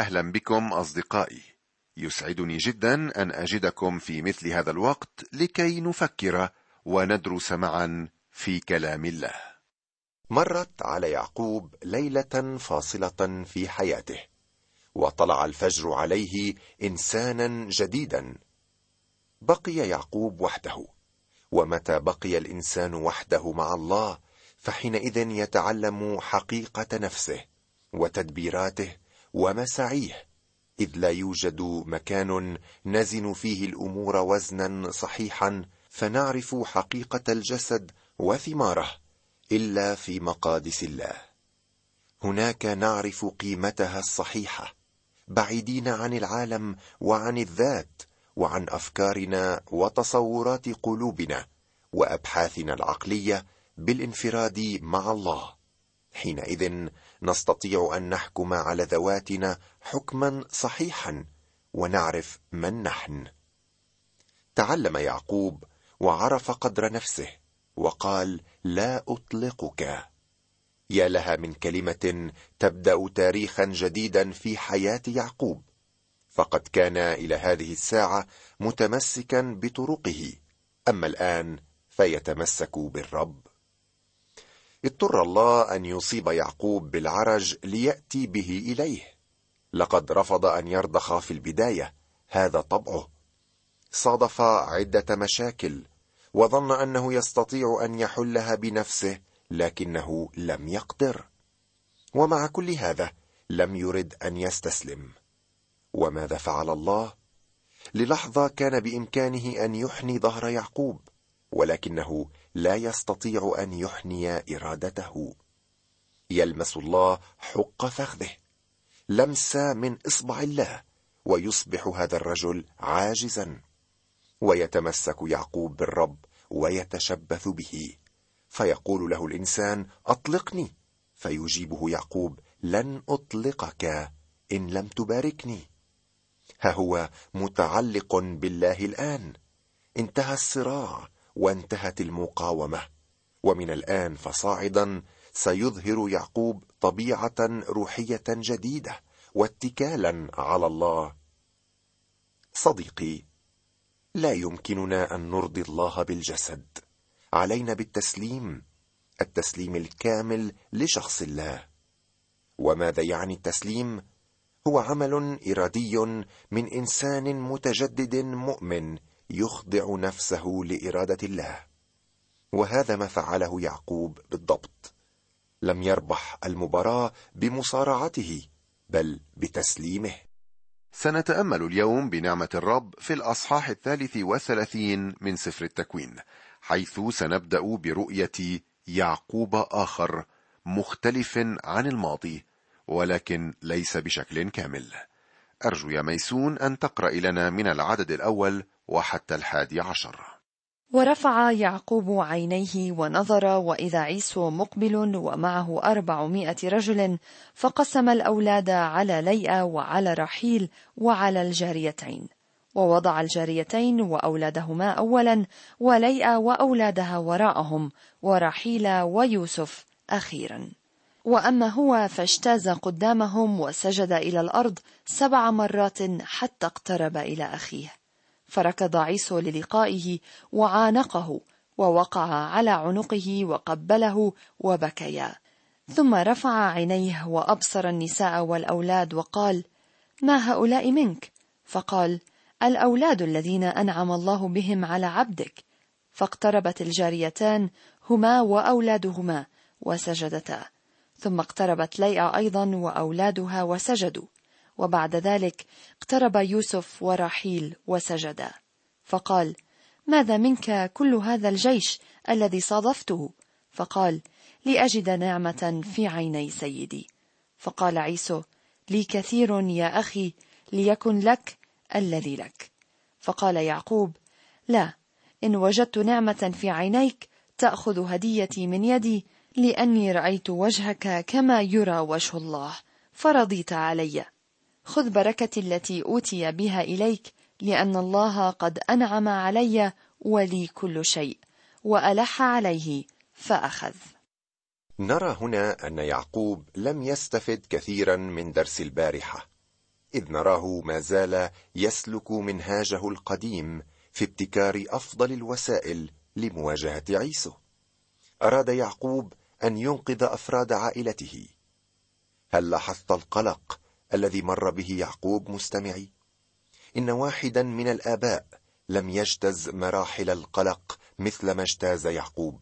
أهلا بكم أصدقائي. يسعدني جدا أن أجدكم في مثل هذا الوقت لكي نفكر وندرس معا في كلام الله. مرت على يعقوب ليلة فاصلة في حياته وطلع الفجر عليه انسانا جديدا. بقي يعقوب وحده ومتى بقي الإنسان وحده مع الله فحينئذ يتعلم حقيقة نفسه وتدبيراته ومساعيه إذ لا يوجد مكان نزن فيه الأمور وزنا صحيحا فنعرف حقيقة الجسد وثماره إلا في مقادس الله. هناك نعرف قيمتها الصحيحة بعيدين عن العالم وعن الذات وعن أفكارنا وتصورات قلوبنا وأبحاثنا العقلية بالانفراد مع الله. حينئذ نستطيع أن نحكم على ذواتنا حكما صحيحا ونعرف من نحن. تعلم يعقوب وعرف قدر نفسه وقال لا أطلقك. يا لها من كلمة تبدأ تاريخا جديدا في حياة يعقوب فقد كان إلى هذه الساعة متمسكا بطرقه أما الآن فيتمسك بالرب. اضطر الله أن يصيب يعقوب بالعرج ليأتي به إليه. لقد رفض أن يرضخ في البداية هذا طبعه. صادف عدة مشاكل وظن أنه يستطيع أن يحلها بنفسه لكنه لم يقدر. ومع كل هذا لم يرد أن يستسلم. وماذا فعل الله؟ للحظة كان بإمكانه أن يحني ظهر يعقوب ولكنه لا يستطيع أن يحني إرادته. يلمس الله حق فخذه. لمس من إصبع الله ويصبح هذا الرجل عاجزا. ويتمسك يعقوب بالرب ويتشبث به. فيقول له الإنسان أطلقني. فيجيبه يعقوب لن أطلقك إن لم تباركني. ها هو متعلق بالله الآن. انتهى الصراع. وانتهت المقاومة. ومن الآن فصاعدا سيظهر يعقوب طبيعة روحية جديدة واتكالا على الله. صديقي لا يمكننا أن نرضي الله بالجسد. علينا بالتسليم التسليم الكامل لشخص الله. وماذا يعني التسليم؟ هو عمل إرادي من إنسان متجدد مؤمن يخضع نفسه لإرادة الله. وهذا ما فعله يعقوب بالضبط. لم يربح المباراة بمصارعته بل بتسليمه. سنتأمل اليوم بنعمة الرب في الأصحاح الثالث والثلاثين من سفر التكوين حيث سنبدأ برؤية يعقوب آخر مختلف عن الماضي ولكن ليس بشكل كامل. أرجو يا ميسون أن تقرأ لنا من العدد الأول وحتى الحادي عشر. ورفع يعقوب عينيه ونظر وإذا عيسو مقبل ومعه أربعمائة رجل فقسم الأولاد على ليئة وعلى رحيل وعلى الجاريتين. ووضع الجاريتين وأولادهما أولا وليئة وأولادها وراءهم ورحيل ويوسف أخيرا. وأما هو فاجتاز قدامهم وسجد إلى الأرض سبع مرات حتى اقترب إلى أخيه. فركض عيسو للقائه وعانقه ووقع على عنقه وقبله وبكيا. ثم رفع عينيه وأبصر النساء والأولاد وقال ما هؤلاء منك؟ فقال الأولاد الذين أنعم الله بهم على عبدك. فاقتربت الجاريتان هما وأولادهما وسجدتا. ثم اقتربت ليئة أيضا وأولادها وسجدوا. وبعد ذلك اقترب يوسف ورحيل وسجدا فقال ماذا منك كل هذا الجيش الذي صادفته؟ فقال لاجد نعمة في عيني سيدي. فقال عيسو لي كثير يا أخي ليكن لك الذي لك. فقال يعقوب لا إن وجدت نعمة في عينيك تأخذ هديتي من يدي لأني رأيت وجهك كما يرى وجه الله فرضيت علي. خذ بركتي التي أوتي بها إليك لأن الله قد أنعم علي ولي كل شيء وألح عليه فأخذ. نرى هنا أن يعقوب لم يستفد كثيرا من درس البارحة إذ نراه ما زال يسلك منهاجه القديم في ابتكار أفضل الوسائل لمواجهة عيسو. أراد يعقوب أن ينقذ أفراد عائلته. هل لاحظت القلق الذي مر به يعقوب مستمعي. إن واحدا من الآباء لم يجتز مراحل القلق مثل ما اجتاز يعقوب.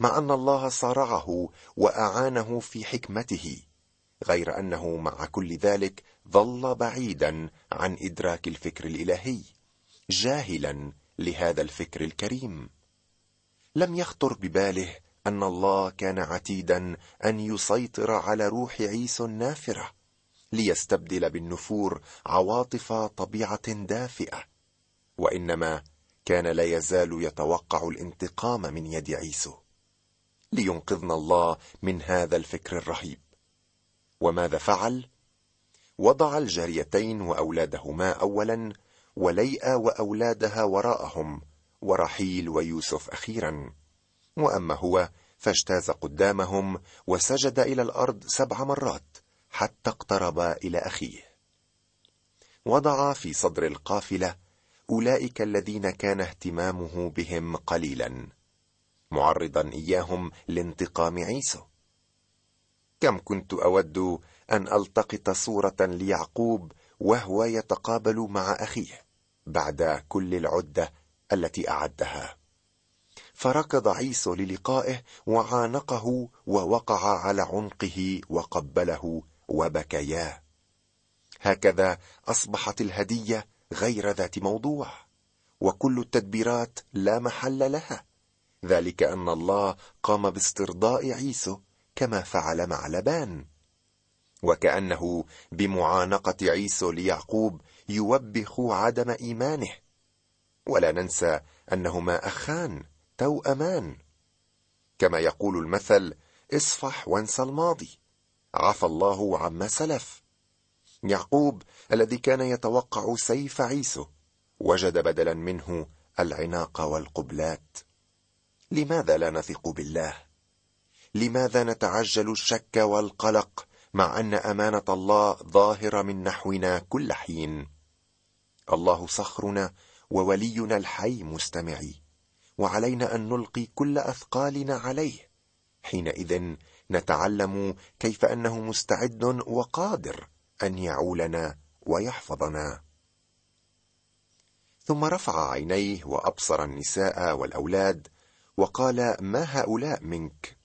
مع أن الله صارعه وأعانه في حكمته غير أنه مع كل ذلك ظل بعيدا عن إدراك الفكر الإلهي جاهلا لهذا الفكر الكريم. لم يخطر بباله أن الله كان عتيدا أن يسيطر على روح عيسو النافرة. ليستبدل بالنفور عواطف طبيعة دافئة وإنما كان لا يزال يتوقع الانتقام من يد عيسو. لينقذنا الله من هذا الفكر الرهيب. وماذا فعل؟ وضع الجاريتين وأولادهما اولا وليئة وأولادها وراءهم ورحيل ويوسف أخيرا. وأما هو فاجتاز قدامهم وسجد إلى الأرض سبع مرات. حتى اقترب إلى أخيه. وضع في صدر القافلة أولئك الذين كان اهتمامه بهم قليلا معرضا إياهم لانتقام عيسو كم كنت أود أن ألتقط صورة ليعقوب وهو يتقابل مع أخيه بعد كل العدة التي أعدها. فركض عيسو للقائه وعانقه ووقع على عنقه وقبله وبكيا. هكذا أصبحت الهدية غير ذات موضوع وكل التدبيرات لا محل لها. ذلك أن الله قام باسترضاء عيسو كما فعل مع لبان. وكأنه بمعانقة عيسو ليعقوب يوبخ عدم إيمانه. ولا ننسى أنهما أخان توأمان. كما يقول المثل اصفح وانسى الماضي. عفى الله عما سلف. يعقوب الذي كان يتوقع سيف عيسو وجد بدلا منه العناق والقبلات. لماذا لا نثق بالله؟ لماذا نتعجل الشك والقلق مع أن أمانة الله ظاهرة من نحونا كل حين؟ الله صخرنا وولينا الحي مستمعي وعلينا أن نلقي كل أثقالنا عليه. حينئذ نتعلم كيف أنه مستعد وقادر أن يعولنا ويحفظنا. ثم رفع عينيه وأبصر النساء والأولاد وقال ما هؤلاء منك؟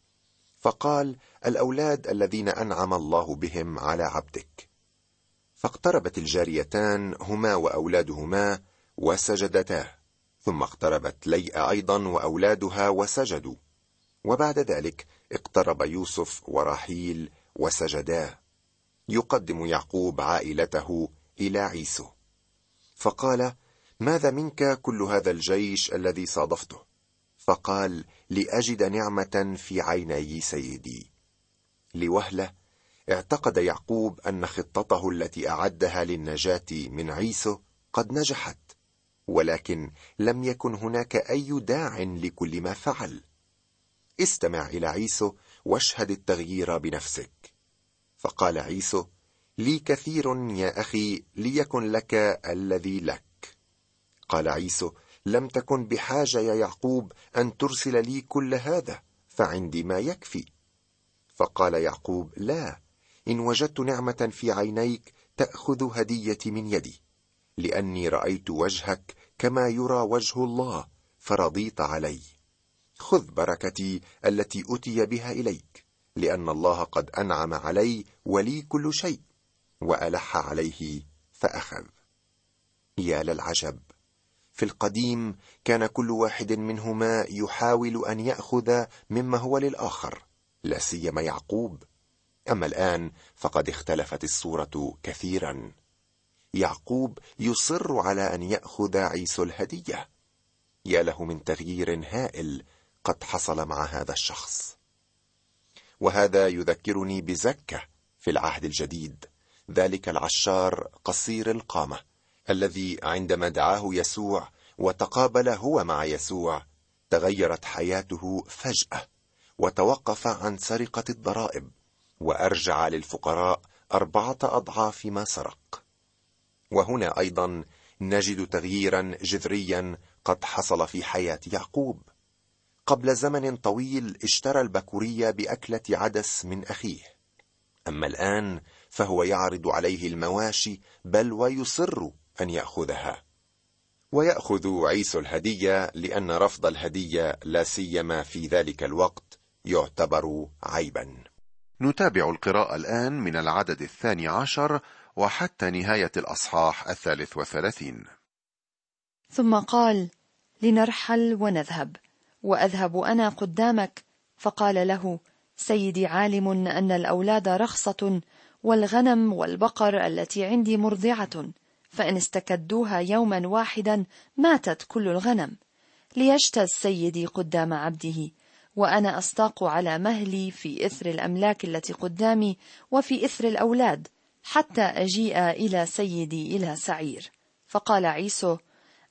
فقال الأولاد الذين أنعم الله بهم على عبدك. فاقتربت الجاريتان هما وأولادهما وسجدتا. ثم اقتربت ليئة أيضا وأولادها وسجدوا. وبعد ذلك اقترب يوسف ورحيل وسجدا يقدم يعقوب عائلته إلى عيسو. فقال ماذا منك كل هذا الجيش الذي صادفته؟ فقال لأجد نعمة في عيني سيدي. لوهلة اعتقد يعقوب أن خطته التي أعدها للنجاة من عيسو قد نجحت ولكن لم يكن هناك أي داع لكل ما فعل. استمع إلى عيسو واشهد التغيير بنفسك. فقال عيسو لي كثير يا أخي ليكن لك الذي لك. قال عيسو لم تكن بحاجة يا يعقوب أن ترسل لي كل هذا فعندي ما يكفي. فقال يعقوب لا إن وجدت نعمة في عينيك تأخذ هديتي من يدي لأني رأيت وجهك كما يرى وجه الله فرضيت علي. خذ بركتي التي أتي بها إليك لأن الله قد أنعم علي ولي كل شيء وألح عليه فأخذ. يا للعجب في القديم كان كل واحد منهما يحاول أن يأخذ مما هو للآخر لا سيما يعقوب. أما الآن فقد اختلفت الصورة كثيرا. يعقوب يصر على أن يأخذ عيسو الهدية. يا له من تغيير هائل قد حصل مع هذا الشخص. وهذا يذكرني بزكة في العهد الجديد ذلك العشار قصير القامة الذي عندما دعاه يسوع وتقابل هو مع يسوع تغيرت حياته فجأة وتوقف عن سرقة الضرائب وأرجع للفقراء أربعة أضعاف ما سرق. وهنا أيضا نجد تغييرا جذريا قد حصل في حياة يعقوب. قبل زمن طويل اشترى البكورية بأكلة عدس من أخيه. أما الآن فهو يعرض عليه المواشي بل ويصر أن يأخذها. ويأخذ عيسو الهدية لأن رفض الهدية لا سيما في ذلك الوقت يعتبر عيبا. نتابع القراءة الآن من العدد الثاني عشر وحتى نهاية الأصحاح الثالث وثلاثين. ثم قال لنرحل ونذهب. وأذهب أنا قدامك. فقال له سيدي عالم أن الأولاد رخصة والغنم والبقر التي عندي مرضعة فإن استكدوها يوما واحدا ماتت كل الغنم. ليجتز سيدي قدام عبده وأنا استاق على مهلي في إثر الأملاك التي قدامي وفي إثر الأولاد حتى أجيء إلى سيدي إلى سعير. فقال عيسو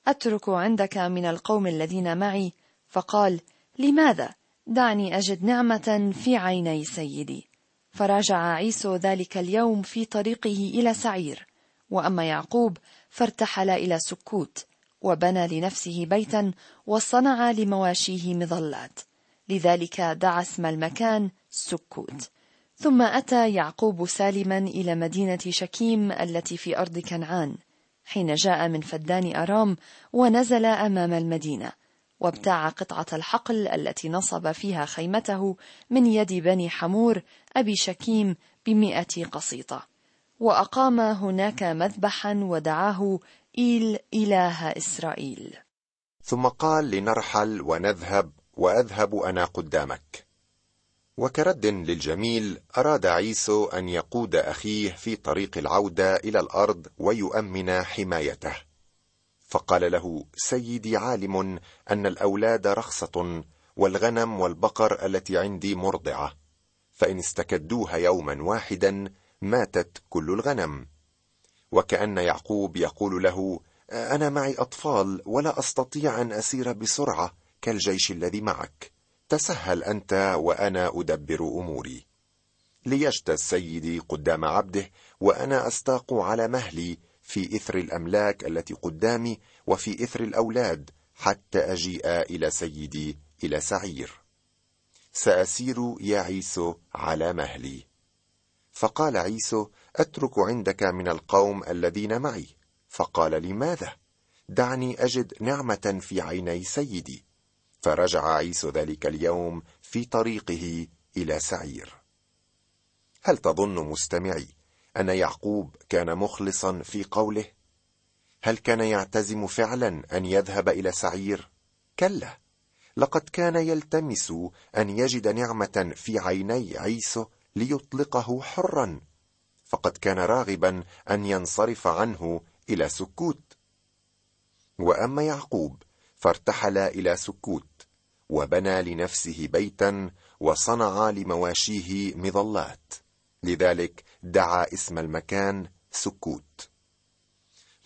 أترك عندك من القوم الذين معي فقال لماذا؟ دعني أجد نعمة في عيني سيدي. فراجع عيسو ذلك اليوم في طريقه إلى سعير. وأما يعقوب فارتحل إلى سكوت وبنى لنفسه بيتا وصنع لمواشيه مظلات. لذلك دعا اسم المكان سكوت. ثم أتى يعقوب سالما إلى مدينة شكيم التي في أرض كنعان حين جاء من فدان أرام ونزل أمام المدينة. وابتاع قطعة الحقل التي نصب فيها خيمته من يد بني حمور أبي شكيم بمئة قسيطة وأقام هناك مذبحا ودعاه إيل إله إسرائيل. ثم قال لنرحل ونذهب وأذهب أنا قدامك. وكرد للجميل أراد عيسو أن يقود أخيه في طريق العودة إلى الأرض ويؤمن حمايته. فقال له سيدي عالم أن الأولاد رخصة والغنم والبقر التي عندي مرضعة فإن استكدوها يوما واحدا ماتت كل الغنم. وكأن يعقوب يقول له أنا معي أطفال ولا أستطيع أن أسير بسرعة كالجيش الذي معك تسهل أنت وأنا أدبر أموري. ليجتز سيدي قدام عبده وأنا أستاق على مهلي في إثر الأملاك التي قدامي وفي إثر الأولاد حتى أجيء إلى سيدي إلى سعير. سأسير يا عيسو على مهلي. فقال عيسو أترك عندك من القوم الذين معي. فقال لماذا؟ دعني أجد نعمة في عيني سيدي. فرجع عيسو ذلك اليوم في طريقه إلى سعير. هل تظن مستمعي أن يعقوب كان مخلصا في قوله هل كان يعتزم فعلا أن يذهب إلى سعير؟ كلا. لقد كان يلتمس أن يجد نعمة في عيني عيسو ليطلقه حرا فقد كان راغبا أن ينصرف عنه إلى سكوت. وأما يعقوب فارتحل إلى سكوت وبنى لنفسه بيتا وصنع لمواشيه مظلات. لذلك دعا اسم المكان سكوت.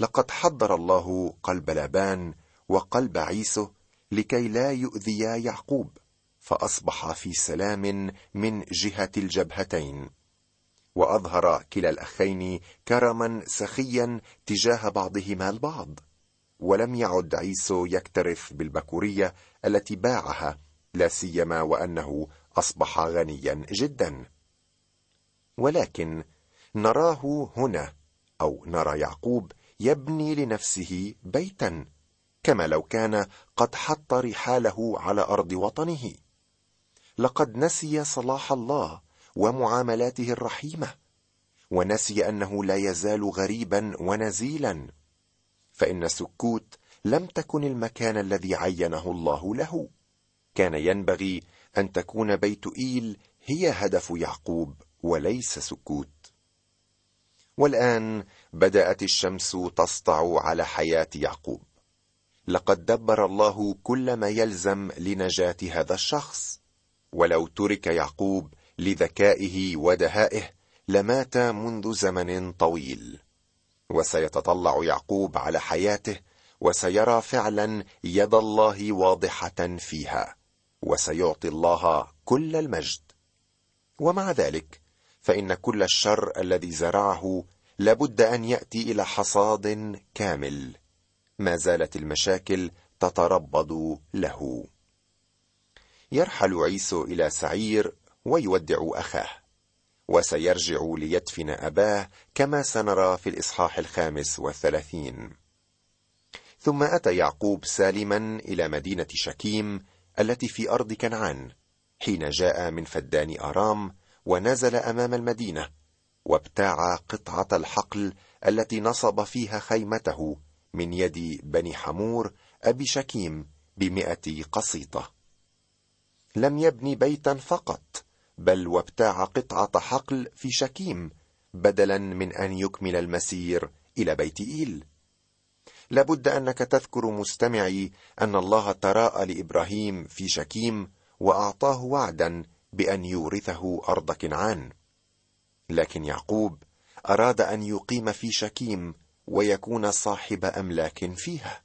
لقد حضر الله قلب لابان وقلب عيسو لكي لا يؤذيا يعقوب فأصبح في سلام من جهة الجبهتين وأظهر كلا الأخين كرما سخيا تجاه بعضهما البعض ولم يعد عيسو يكترث بالبكورية التي باعها لا سيما وأنه أصبح غنيا جدا. ولكن نراه هنا أو نرى يعقوب يبني لنفسه بيتا كما لو كان قد حط رحاله على أرض وطنه. لقد نسي صلاح الله ومعاملاته الرحيمة ونسي أنه لا يزال غريبا ونزيلا. فإن سكوت لم تكن المكان الذي عينه الله له. كان ينبغي أن تكون بيت إيل هي هدف يعقوب. وليس سكوت. والآن بدأت الشمس تسطع على حياة يعقوب. لقد دبر الله كل ما يلزم لنجاة هذا الشخص. ولو ترك يعقوب لذكائه ودهائه لمات منذ زمن طويل. وسيتطلع يعقوب على حياته وسيرى فعلا يد الله واضحة فيها. وسيعطي الله كل المجد. ومع ذلك فإن كل الشر الذي زرعه لابد أن يأتي إلى حصاد كامل. ما زالت المشاكل تتربض له. يرحل عيسو إلى سعير ويودع أخاه وسيرجع ليدفن أباه كما سنرى في الإصحاح الخامس والثلاثين. ثم أتى يعقوب سالما إلى مدينة شكيم التي في أرض كنعان حين جاء من فدان آرام ونزل أمام المدينة وابتاع قطعة الحقل التي نصب فيها خيمته من يد بني حمور أبي شكيم بمائه قسيطه لم يبني بيتا فقط بل وابتاع قطعة حقل في شكيم بدلا من أن يكمل المسير إلى بيت إيل. لابد أنك تذكر مستمعي أن الله تراءى لإبراهيم في شكيم وأعطاه وعدا بأن يورثه أرض كنعان. لكن يعقوب أراد أن يقيم في شكيم ويكون صاحب أملاك فيها.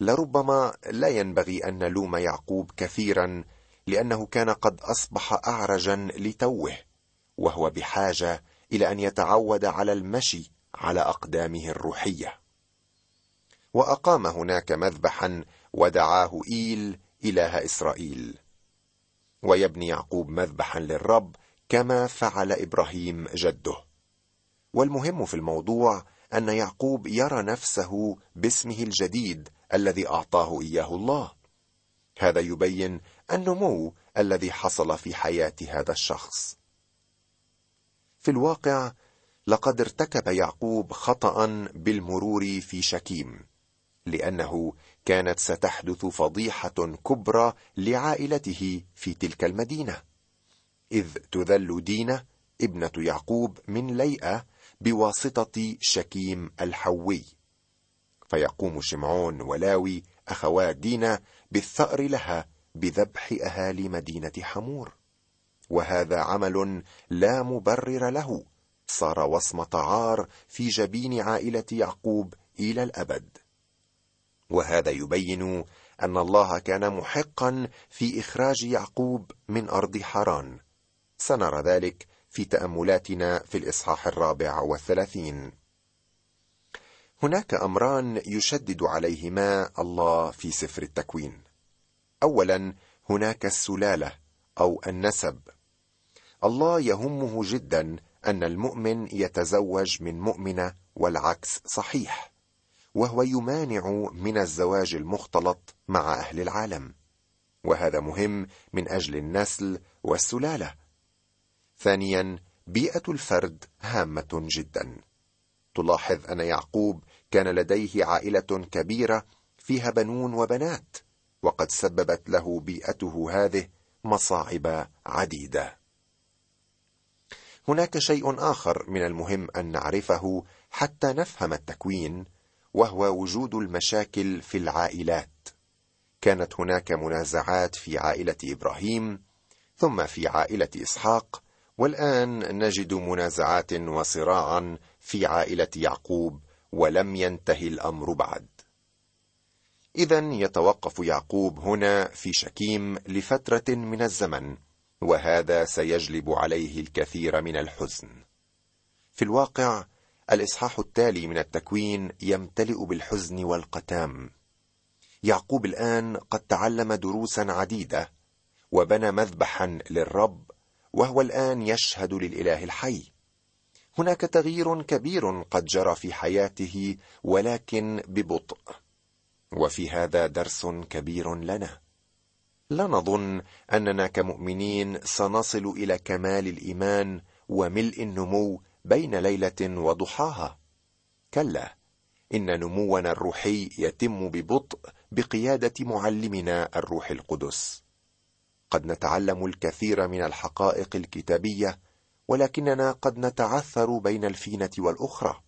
لربما لا ينبغي أن نلوم يعقوب كثيرا لأنه كان قد أصبح اعرجا لتوه وهو بحاجة إلى أن يتعود على المشي على أقدامه الروحية. وأقام هناك مذبحا ودعاه إيل إله إسرائيل. ويبني يعقوب مذبحا للرب كما فعل إبراهيم جده. والمهم في الموضوع أن يعقوب يرى نفسه باسمه الجديد الذي أعطاه إياه الله. هذا يبين النمو الذي حصل في حياة هذا الشخص. في الواقع لقد ارتكب يعقوب خطا بالمرور في شكيم لأنه كانت ستحدث فضيحة كبرى لعائلته في تلك المدينة. إذ تذل دينه ابنة يعقوب من ليئة بواسطة شكيم الحوي. فيقوم شمعون ولاوي اخوات دينا بالثأر لها بذبح أهالي مدينة حمور. وهذا عمل لا مبرر له صار وصمة عار في جبين عائلة يعقوب إلى الأبد. وهذا يبين أن الله كان محقا في إخراج يعقوب من أرض حران سنرى ذلك في تأملاتنا في الإصحاح الرابع والثلاثين. هناك أمران يشدد عليهما الله في سفر التكوين. اولا هناك السلالة أو النسب. الله يهمه جدا أن المؤمن يتزوج من مؤمنة والعكس صحيح. وهو يمانع من الزواج المختلط مع أهل العالم. وهذا مهم من أجل النسل والسلالة. ثانيا بيئة الفرد هامة جدا. تلاحظ أن يعقوب كان لديه عائلة كبيرة فيها بنون وبنات وقد سببت له بيئته هذه مصاعب عديدة. هناك شيء آخر من المهم أن نعرفه حتى نفهم التكوين وهو وجود المشاكل في العائلات. كانت هناك منازعات في عائلة إبراهيم ثم في عائلة إسحاق والآن نجد منازعات وصراعا في عائلة يعقوب ولم ينتهي الأمر بعد. اذا يتوقف يعقوب هنا في شكيم لفترة من الزمن وهذا سيجلب عليه الكثير من الحزن. في الواقع الإصحاح التالي من التكوين يمتلئ بالحزن والقتام. يعقوب الآن قد تعلم دروسا عديدة وبنى مذبحا للرب وهو الآن يشهد للإله الحي. هناك تغيير كبير قد جرى في حياته ولكن ببطء وفي هذا درس كبير لنا. لا نظن أننا كمؤمنين سنصل إلى كمال الإيمان وملء النمو بين ليلة وضحاها. كلا إن نمونا الروحي يتم ببطء بقيادة معلمنا الروح القدس. قد نتعلم الكثير من الحقائق الكتابية ولكننا قد نتعثر بين الفينة والأخرى.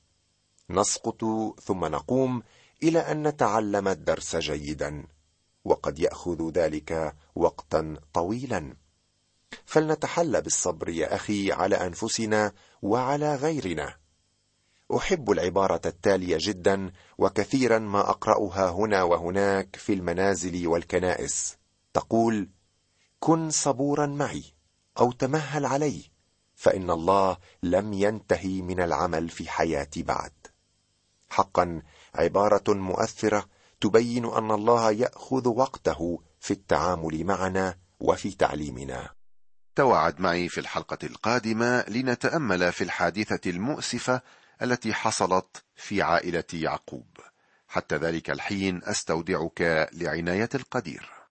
نسقط ثم نقوم إلى أن نتعلم الدرس جيدا وقد يأخذ ذلك وقتا طويلا. فلنتحلى بالصبر يا أخي على أنفسنا وعلى غيرنا. أحب العبارة التالية جدا وكثيرا ما أقرأها هنا وهناك في المنازل والكنائس. تقول كن صبورا معي أو تمهل علي فإن الله لم ينتهي من العمل في حياتي بعد. حقا عبارة مؤثرة تبين أن الله يأخذ وقته في التعامل معنا وفي تعليمنا. توعد معي في الحلقة القادمة لنتأمل في الحادثة المؤسفة التي حصلت في عائلة يعقوب. حتى ذلك الحين أستودعك لعناية القدير.